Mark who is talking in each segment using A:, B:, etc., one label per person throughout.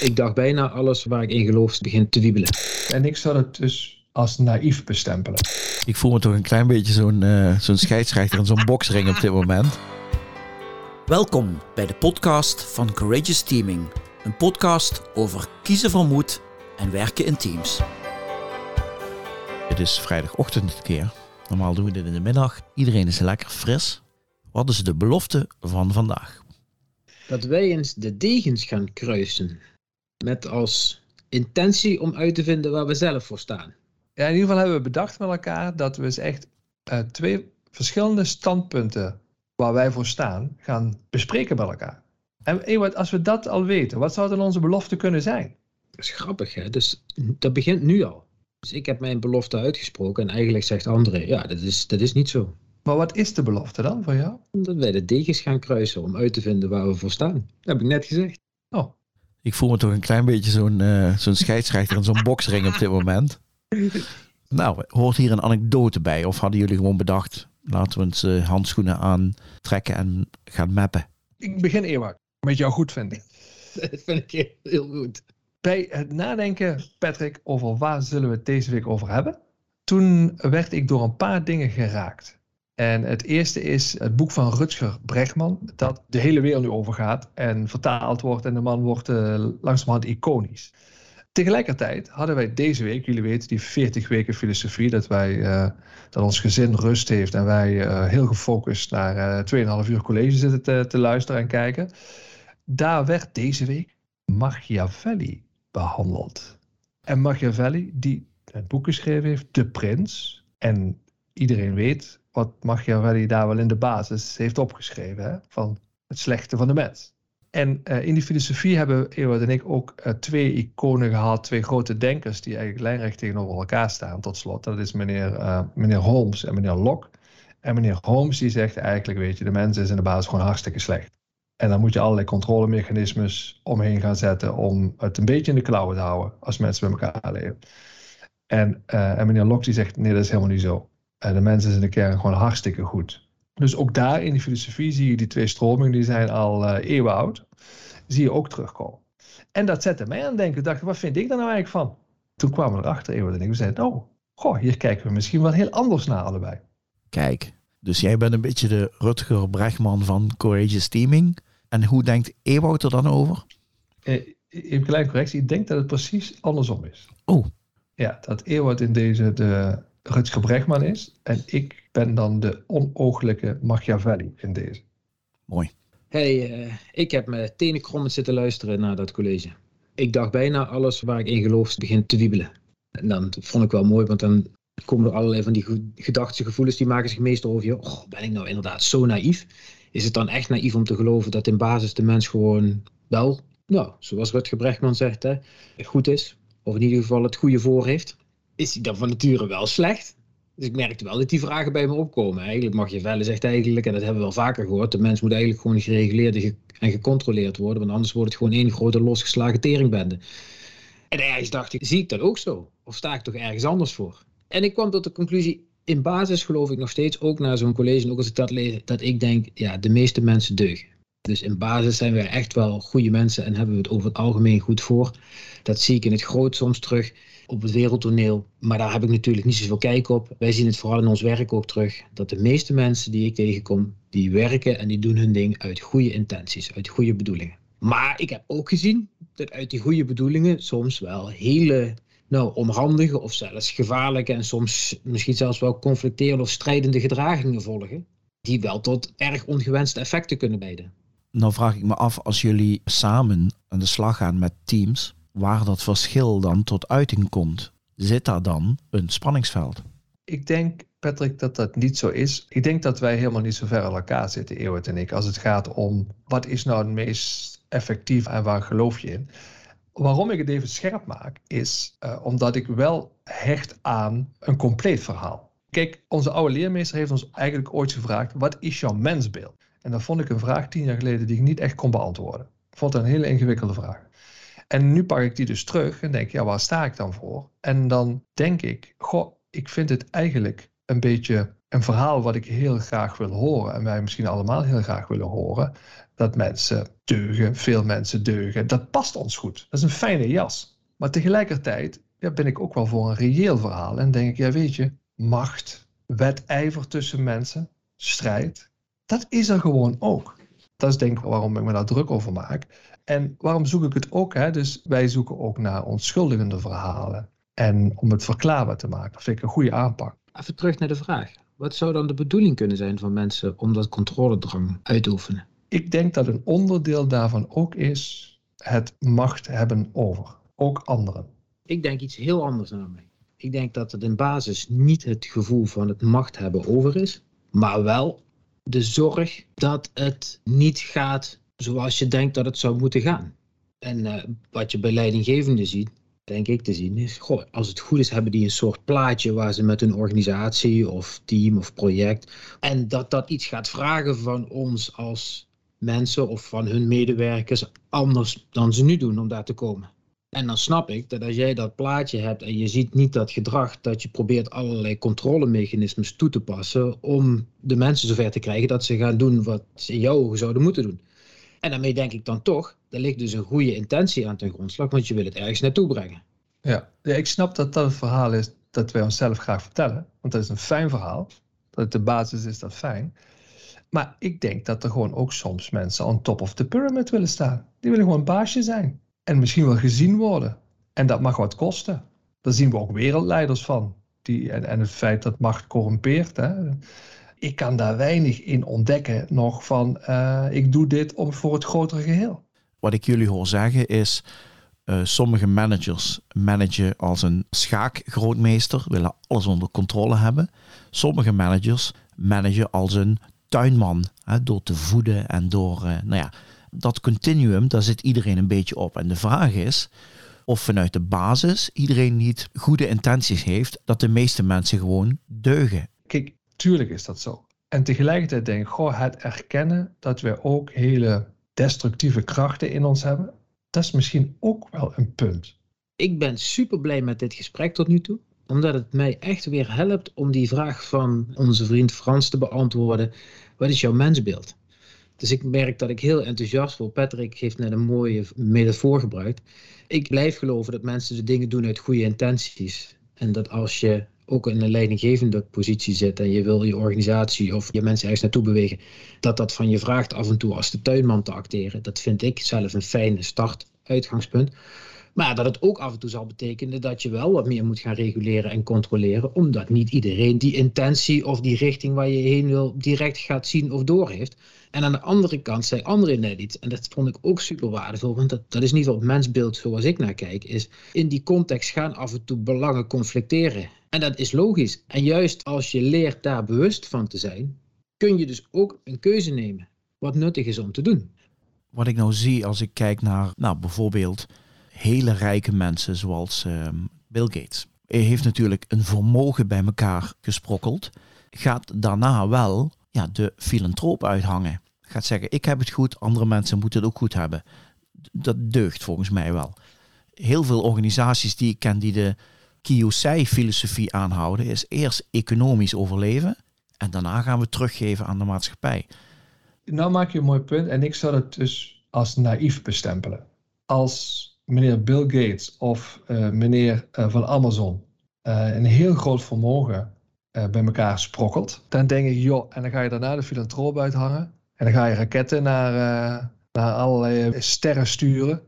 A: Ik dacht bijna alles waar ik in geloof begint te wiebelen.
B: En ik zou het dus als naïef bestempelen.
C: Ik voel me toch een klein beetje zo'n uh, zo'n scheidsrechter in zo'n boksring op dit moment.
D: Welkom bij de podcast van Courageous Teaming. Een podcast over kiezen van moed en werken in teams.
C: Het is vrijdagochtend een keer. Normaal doen we dit in de middag. Iedereen is lekker fris. Wat is de belofte van vandaag?
A: Dat wij eens de degens gaan kruisen. Met als intentie om uit te vinden waar we zelf voor staan.
B: Ja, in ieder geval hebben we bedacht met elkaar dat we eens echt uh, twee verschillende standpunten waar wij voor staan gaan bespreken met elkaar. En Ewart, als we dat al weten, wat zou dan onze belofte kunnen zijn?
A: Dat is grappig, hè? Dus dat begint nu al. Dus ik heb mijn belofte uitgesproken en eigenlijk zegt André, ja, dat is, dat is niet zo.
B: Maar wat is de belofte dan voor jou?
A: Dat wij de degens gaan kruisen om uit te vinden waar we voor staan. Dat heb ik net gezegd.
B: Oh.
C: Ik voel me toch een klein beetje zo'n uh, zo'n scheidsrechter in zo'n boksring op dit moment. Nou, hoort hier een anekdote bij? Of hadden jullie gewoon bedacht, laten we ons uh, handschoenen aantrekken en gaan mappen?
B: Ik begin Ewart, met jou goed vinden.
A: Dat vind ik heel goed.
B: Bij het nadenken, Patrick, over waar zullen we het deze week over hebben? Toen werd ik door een paar dingen geraakt. En het eerste is het boek van Rutger Bregman, dat de hele wereld nu overgaat en vertaald wordt en de man wordt uh, langzamerhand iconisch. Tegelijkertijd hadden wij deze week, jullie weten, die 40 weken filosofie, dat, wij, uh, dat ons gezin rust heeft en wij uh, heel gefocust naar uh, 2,5 uur college zitten te, te, luisteren en kijken. Daar werd deze week Machiavelli behandeld. En Machiavelli, die het boek geschreven heeft, De Prins, en iedereen weet wat Machiavelli daar wel in de basis heeft opgeschreven, hè, van het slechte van de mens. En uh, in die filosofie hebben Ewout en ik ook uh, twee iconen gehad, twee grote denkers die eigenlijk lijnrecht tegenover elkaar staan tot slot. Dat is meneer, uh, meneer Holmes en meneer Locke. En meneer Holmes die zegt eigenlijk, weet je, de mens is in de basis gewoon hartstikke slecht. En dan moet je allerlei controlemechanismes omheen gaan zetten om het een beetje in de klauwen te houden als mensen bij elkaar leven. En, en meneer Locke die zegt, nee, dat is helemaal niet zo. En de mens is in de kern gewoon hartstikke goed. Dus ook daar in die filosofie zie je die twee stromingen, die zijn al uh, eeuwen oud, zie je ook terugkomen. En dat zette mij aan het denken. Ik dacht, wat vind ik daar nou eigenlijk van? Toen kwamen we erachter, eeuwen en ik, we zeiden, oh, goh, hier kijken we misschien wel heel anders naar allebei.
C: Kijk, dus jij bent een beetje de Rutger Bregman van Courageous Teaming. En hoe denkt Ewout er dan over?
B: Eh, in kleine correctie, ik denk dat het precies andersom is.
C: Oh.
B: Ja, dat Ewout in deze de Rutger Bregman is. En ik ben dan de onooglijke Machiavelli in deze.
C: Mooi.
A: Hey, uh, ik heb me tenen krommend zitten luisteren naar dat college. Ik dacht bijna alles waar ik in geloof begint te wiebelen. En dan vond ik wel mooi, want dan komen er allerlei van die gedachten, gevoelens, die maken zich meestal over je. Oh, ben ik nou inderdaad zo naïef? Is het dan echt naïef om te geloven dat in basis de mens gewoon wel, nou, zoals Rutger Bregman zegt, hè, goed is? Of in ieder geval het goede voor heeft? Is hij dan van nature wel slecht? Dus ik merkte wel dat die vragen bij me opkomen. Eigenlijk mag je wel zegt eigenlijk, en dat hebben we wel vaker gehoord, de mens moet eigenlijk gewoon gereguleerd en gecontroleerd worden, want anders wordt het gewoon één grote losgeslagen teringbende. En ergens dacht ik, zie ik dat ook zo? Of sta ik toch ergens anders voor? En ik kwam tot de conclusie, in basis geloof ik nog steeds, ook na zo'n college, ook als ik dat lees, dat ik denk, ja, de meeste mensen deugen. Dus in basis zijn wij echt wel goede mensen en hebben we het over het algemeen goed voor. Dat zie ik in het groot soms terug op het wereldtoneel. Maar daar heb ik natuurlijk niet zoveel kijk op. Wij zien het vooral in ons werk ook terug. Dat de meeste mensen die ik tegenkom, die werken en die doen hun ding uit goede intenties, uit goede bedoelingen. Maar ik heb ook gezien dat uit die goede bedoelingen soms wel hele nou, onhandige of zelfs gevaarlijke en soms misschien zelfs wel conflicterende of strijdende gedragingen volgen. Die wel tot erg ongewenste effecten kunnen leiden.
C: Nou vraag ik me af, als jullie samen aan de slag gaan met teams, waar dat verschil dan tot uiting komt. Zit daar dan een spanningsveld?
B: Ik denk, Patrick, dat dat niet zo is. Ik denk dat wij helemaal niet zo ver aan elkaar zitten, Eeuwert en ik, als het gaat om wat is nou het meest effectief en waar geloof je in. Waarom ik het even scherp maak, is uh, omdat ik wel hecht aan een compleet verhaal. Kijk, onze oude leermeester heeft ons eigenlijk ooit gevraagd: wat is jouw mensbeeld? En dat vond ik een vraag tien jaar geleden die ik niet echt kon beantwoorden. Ik vond het een hele ingewikkelde vraag. En nu pak ik die dus terug en denk, ja, waar sta ik dan voor? En dan denk ik, goh, ik vind het eigenlijk een beetje een verhaal wat ik heel graag wil horen en wij misschien allemaal heel graag willen horen, dat mensen deugen, veel mensen deugen. Dat past ons goed. Dat is een fijne jas. Maar tegelijkertijd ja, ben ik ook wel voor een reëel verhaal. En denk ik, ja weet je, macht, wedijver tussen mensen, strijd, dat is er gewoon ook. Dat is denk ik waarom ik me daar druk over maak. En waarom zoek ik het ook? Hè? Dus wij zoeken ook naar onschuldigende verhalen. En om het verklaarbaar te maken. Dat vind ik een goede aanpak.
A: Even terug naar de vraag. Wat zou dan de bedoeling kunnen zijn van mensen om dat controledrang uit te oefenen?
B: Ik denk dat een onderdeel daarvan ook is het macht hebben over. Ook anderen.
A: Ik denk iets heel anders namelijk. Ik denk dat het in basis niet het gevoel van het macht hebben over is, maar wel de zorg dat het niet gaat zoals je denkt dat het zou moeten gaan. En uh, wat je bij leidinggevenden ziet, denk ik te zien, is: goh, als het goed is, hebben die een soort plaatje waar ze met hun organisatie of team of project. En dat dat iets gaat vragen van ons als mensen of van hun medewerkers anders dan ze nu doen om daar te komen. En dan snap ik dat als jij dat plaatje hebt en je ziet niet dat gedrag, dat je probeert allerlei controlemechanismes toe te passen om de mensen zover te krijgen dat ze gaan doen wat ze in jouw ogen zouden moeten doen. En daarmee denk ik dan toch, er ligt dus een goede intentie aan ten grondslag, want je wil het ergens naartoe brengen.
B: Ja, ik snap dat dat het verhaal is dat wij onszelf graag vertellen, want dat is een fijn verhaal. Dat de basis is, dat fijn. Maar ik denk dat er gewoon ook soms mensen on top of the pyramid willen staan. Die willen gewoon baasje zijn. En misschien wel gezien worden. En dat mag wat kosten. Daar zien we ook wereldleiders van. Die, en, en het feit dat macht corrumpeert. Hè. Ik kan daar weinig in ontdekken nog van uh, ik doe dit om, voor het grotere geheel.
C: Wat ik jullie hoor zeggen is, uh, sommige managers managen als een schaakgrootmeester, willen alles onder controle hebben. Sommige managers managen als een tuinman, hè, door te voeden en door, uh, nou ja, dat continuum, daar zit iedereen een beetje op. En de vraag is of vanuit de basis iedereen niet goede intenties heeft, dat de meeste mensen gewoon deugen.
B: Kijk, tuurlijk is dat zo. En tegelijkertijd denk ik, goh, het erkennen dat we ook hele destructieve krachten in ons hebben, dat is misschien ook wel een punt.
A: Ik ben super blij met dit gesprek tot nu toe, omdat het mij echt weer helpt om die vraag van onze vriend Frans te beantwoorden. Wat is jouw mensbeeld? Dus ik merk dat ik heel enthousiast word. Patrick heeft net een mooie metafoor gebruikt. Ik blijf geloven dat mensen de dingen doen uit goede intenties. En dat als je ook in een leidinggevende positie zit en je wil je organisatie of je mensen ergens naartoe bewegen, dat dat van je vraagt af en toe als de tuinman te acteren. Dat vind ik zelf een fijne start, uitgangspunt. Maar dat het ook af en toe zal betekenen dat je wel wat meer moet gaan reguleren en controleren, omdat niet iedereen die intentie of die richting waar je heen wil direct gaat zien of door heeft. En aan de andere kant zei anderen net iets, en dat vond ik ook super waardevol, want dat, dat is niet het mensbeeld zoals ik naar kijk, is in die context gaan af en toe belangen conflicteren. En dat is logisch. En juist als je leert daar bewust van te zijn, kun je dus ook een keuze nemen wat nuttig is om te doen.
C: Wat ik nou zie als ik kijk naar nou, bijvoorbeeld hele rijke mensen zoals ehm, Bill Gates. Hij heeft natuurlijk een vermogen bij elkaar gesprokkeld. Gaat daarna wel ja, de filantroop uithangen. Gaat zeggen, ik heb het goed, andere mensen moeten het ook goed hebben. Dat deugt volgens mij wel. Heel veel organisaties die ik ken die de Kiyosei-filosofie aanhouden, is eerst economisch overleven en daarna gaan we teruggeven aan de maatschappij.
B: Nou maak je een mooi punt en ik zou het dus als naïef bestempelen. Als meneer Bill Gates of uh, meneer uh, van Amazon uh, een heel groot vermogen bij elkaar sprokkelt, dan denk ik, joh, en dan ga je daarna de filantroop uithangen. En dan ga je raketten naar, naar allerlei sterren sturen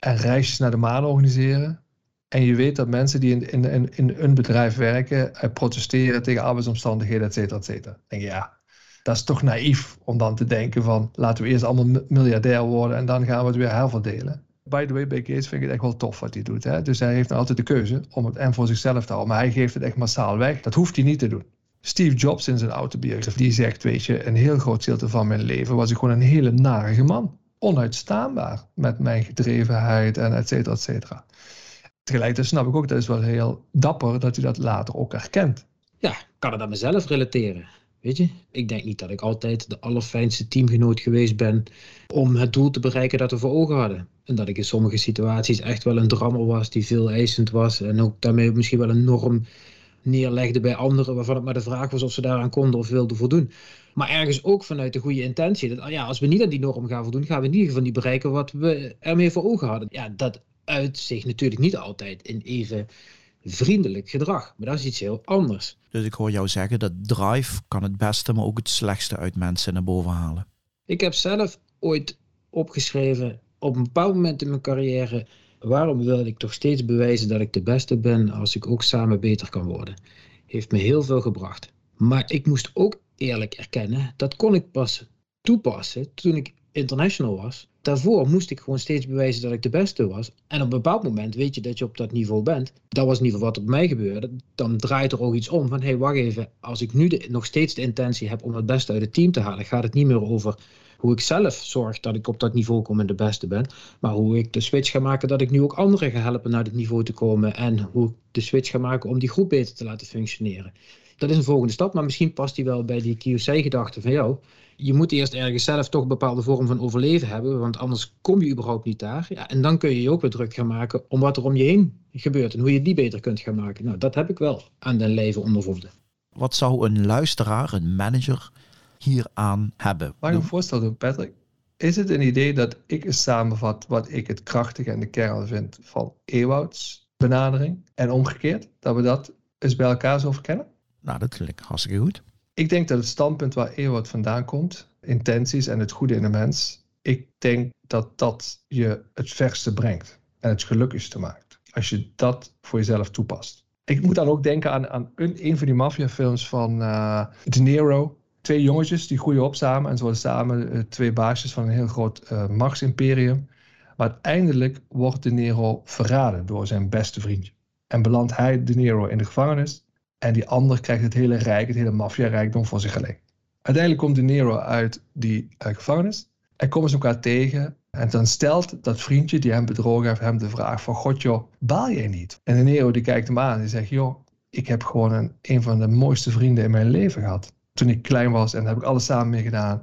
B: en reisjes naar de maan organiseren. En je weet dat mensen die in, in, in, een bedrijf werken, protesteren tegen arbeidsomstandigheden, et cetera, et cetera. Denk je, ja, dat is toch naïef om dan te denken van, laten we eerst allemaal miljardair worden en dan gaan we het weer herverdelen by the way, bij Gates vind ik het echt wel tof wat hij doet. Hè? Dus hij heeft nou altijd de keuze om het en voor zichzelf te houden. Maar hij geeft het echt massaal weg. Dat hoeft hij niet te doen. Steve Jobs in zijn autobiografie, die zegt, weet je, een heel groot gedeelte van mijn leven was ik gewoon een hele narige man. Onuitstaanbaar met mijn gedrevenheid en et cetera, et cetera. Tegelijkertijd snap ik ook, dat is wel heel dapper dat hij dat later ook erkent.
A: Ja, kan het aan mezelf relateren. Weet je, ik denk niet dat ik altijd de allerfijnste teamgenoot geweest ben om het doel te bereiken dat we voor ogen hadden. En dat ik in sommige situaties echt wel een drammer was die veel eisend was. En ook daarmee misschien wel een norm neerlegde bij anderen waarvan het maar de vraag was of ze daaraan konden of wilden voldoen. Maar ergens ook vanuit de goede intentie. Dat ah ja, als we niet aan die norm gaan voldoen, gaan we in ieder geval niet bereiken wat we ermee voor ogen hadden. Ja, dat uit zich natuurlijk niet altijd in even vriendelijk gedrag. Maar dat is iets heel anders.
C: Dus ik hoor jou zeggen dat drive kan het beste, maar ook het slechtste uit mensen naar boven halen.
A: Ik heb zelf ooit opgeschreven op een bepaald moment in mijn carrière. Waarom wil ik toch steeds bewijzen dat ik de beste ben als ik ook samen beter kan worden? Heeft me heel veel gebracht. Maar ik moest ook eerlijk erkennen, dat kon ik pas toepassen toen ik international was. Daarvoor moest ik gewoon steeds bewijzen dat ik de beste was. En op een bepaald moment weet je dat je op dat niveau bent. Dat was in ieder geval wat op mij gebeurde. Dan draait er ook iets om van, hé hey, wacht even, als ik nu nog steeds de intentie heb om het beste uit het team te halen, gaat het niet meer over hoe ik zelf zorg dat ik op dat niveau kom en de beste ben. Maar hoe ik de switch ga maken dat ik nu ook anderen ga helpen naar dit niveau te komen. En hoe ik de switch ga maken om die groep beter te laten functioneren. Dat is een volgende stap, maar misschien past die wel bij die QC-gedachte van jou. Je moet eerst ergens zelf toch een bepaalde vorm van overleven hebben, want anders kom je überhaupt niet daar. Ja, en dan kun je je ook weer druk gaan maken om wat er om je heen gebeurt en hoe je die beter kunt gaan maken. Nou, dat heb ik wel aan den leven ondervonden.
C: Wat zou een luisteraar, een manager, hieraan hebben?
B: Mag ik een voorstel doen, Patrick? Is het een idee dat ik eens samenvat wat ik het krachtige en de kern vind van Ewouds benadering en omgekeerd? Dat we dat eens bij elkaar zo verkennen?
C: Nou, dat klinkt hartstikke goed.
B: Ik denk dat het standpunt waar Ewout vandaan komt, intenties en het goede in de mens, ik denk dat dat je het verste brengt en het gelukkigste maakt. Als je dat voor jezelf toepast. Ik moet dan ook denken aan, aan een, een van die maffiafilms van uh, De Niro. Twee jongetjes die groeien op samen en ze worden samen uh, twee baasjes van een heel groot uh, machts'imperium. Maar uiteindelijk wordt De Niro verraden door zijn beste vriendje. En belandt hij De Niro in de gevangenis en die ander krijgt het hele rijk, het hele maffia-rijkdom voor zich alleen. Uiteindelijk komt De Nero uit die uh, gevangenis. En komen ze elkaar tegen. En dan stelt dat vriendje die hem bedrogen heeft hem de vraag van... God joh, baal jij niet? En De Nero die kijkt hem aan en zegt... Joh, ik heb gewoon een, een van de mooiste vrienden in mijn leven gehad. Toen ik klein was en daar heb ik alles samen mee gedaan.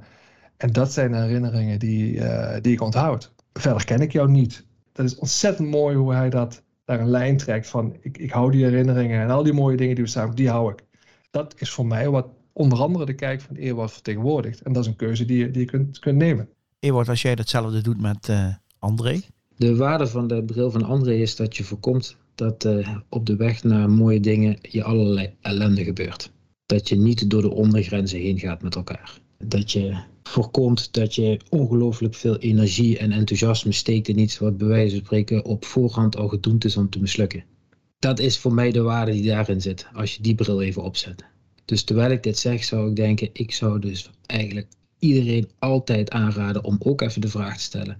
B: En dat zijn herinneringen die, uh, die ik onthoud. Verder ken ik jou niet. Dat is ontzettend mooi hoe hij dat daar een lijn trekt van ik, ik hou die herinneringen en al die mooie dingen die we samen, die hou ik. Dat is voor mij wat onder andere de kijk van Ewout vertegenwoordigt. En dat is een keuze die je, die je kunt, kunt nemen.
C: Ewout, als jij datzelfde doet met uh, André?
A: De waarde van de bril van André is dat je voorkomt dat uh, op de weg naar mooie dingen je allerlei ellende gebeurt. Dat je niet door de ondergrenzen heen gaat met elkaar. Dat je voorkomt dat je ongelooflijk veel energie en enthousiasme steekt in iets wat bij wijze van spreken op voorhand al gedoemd is om te mislukken. Dat is voor mij de waarde die daarin zit, als je die bril even opzet. Dus terwijl ik dit zeg, zou ik denken, ik zou dus eigenlijk iedereen altijd aanraden om ook even de vraag te stellen.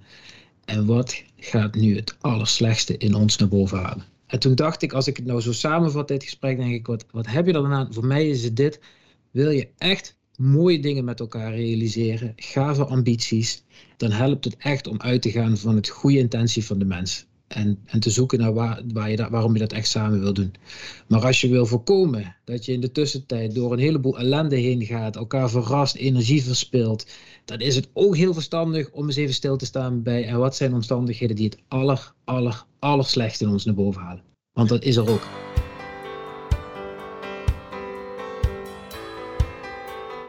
A: En wat gaat nu het allerslechtste in ons naar boven halen? En toen dacht ik, als ik het nou zo samenvat, dit gesprek, denk ik, wat, wat heb je er dan aan? Voor mij is het dit. Wil je echt mooie dingen met elkaar realiseren, gave ambities, dan helpt het echt om uit te gaan van het goede intentie van de mens. En, en te zoeken naar waar, waar je waarom je dat echt samen wil doen. Maar als je wil voorkomen dat je in de tussentijd door een heleboel ellende heen gaat, elkaar verrast, energie verspilt, dan is het ook heel verstandig om eens even stil te staan bij en wat zijn omstandigheden die het aller, aller, aller slechtste in ons naar boven halen. Want dat is er ook.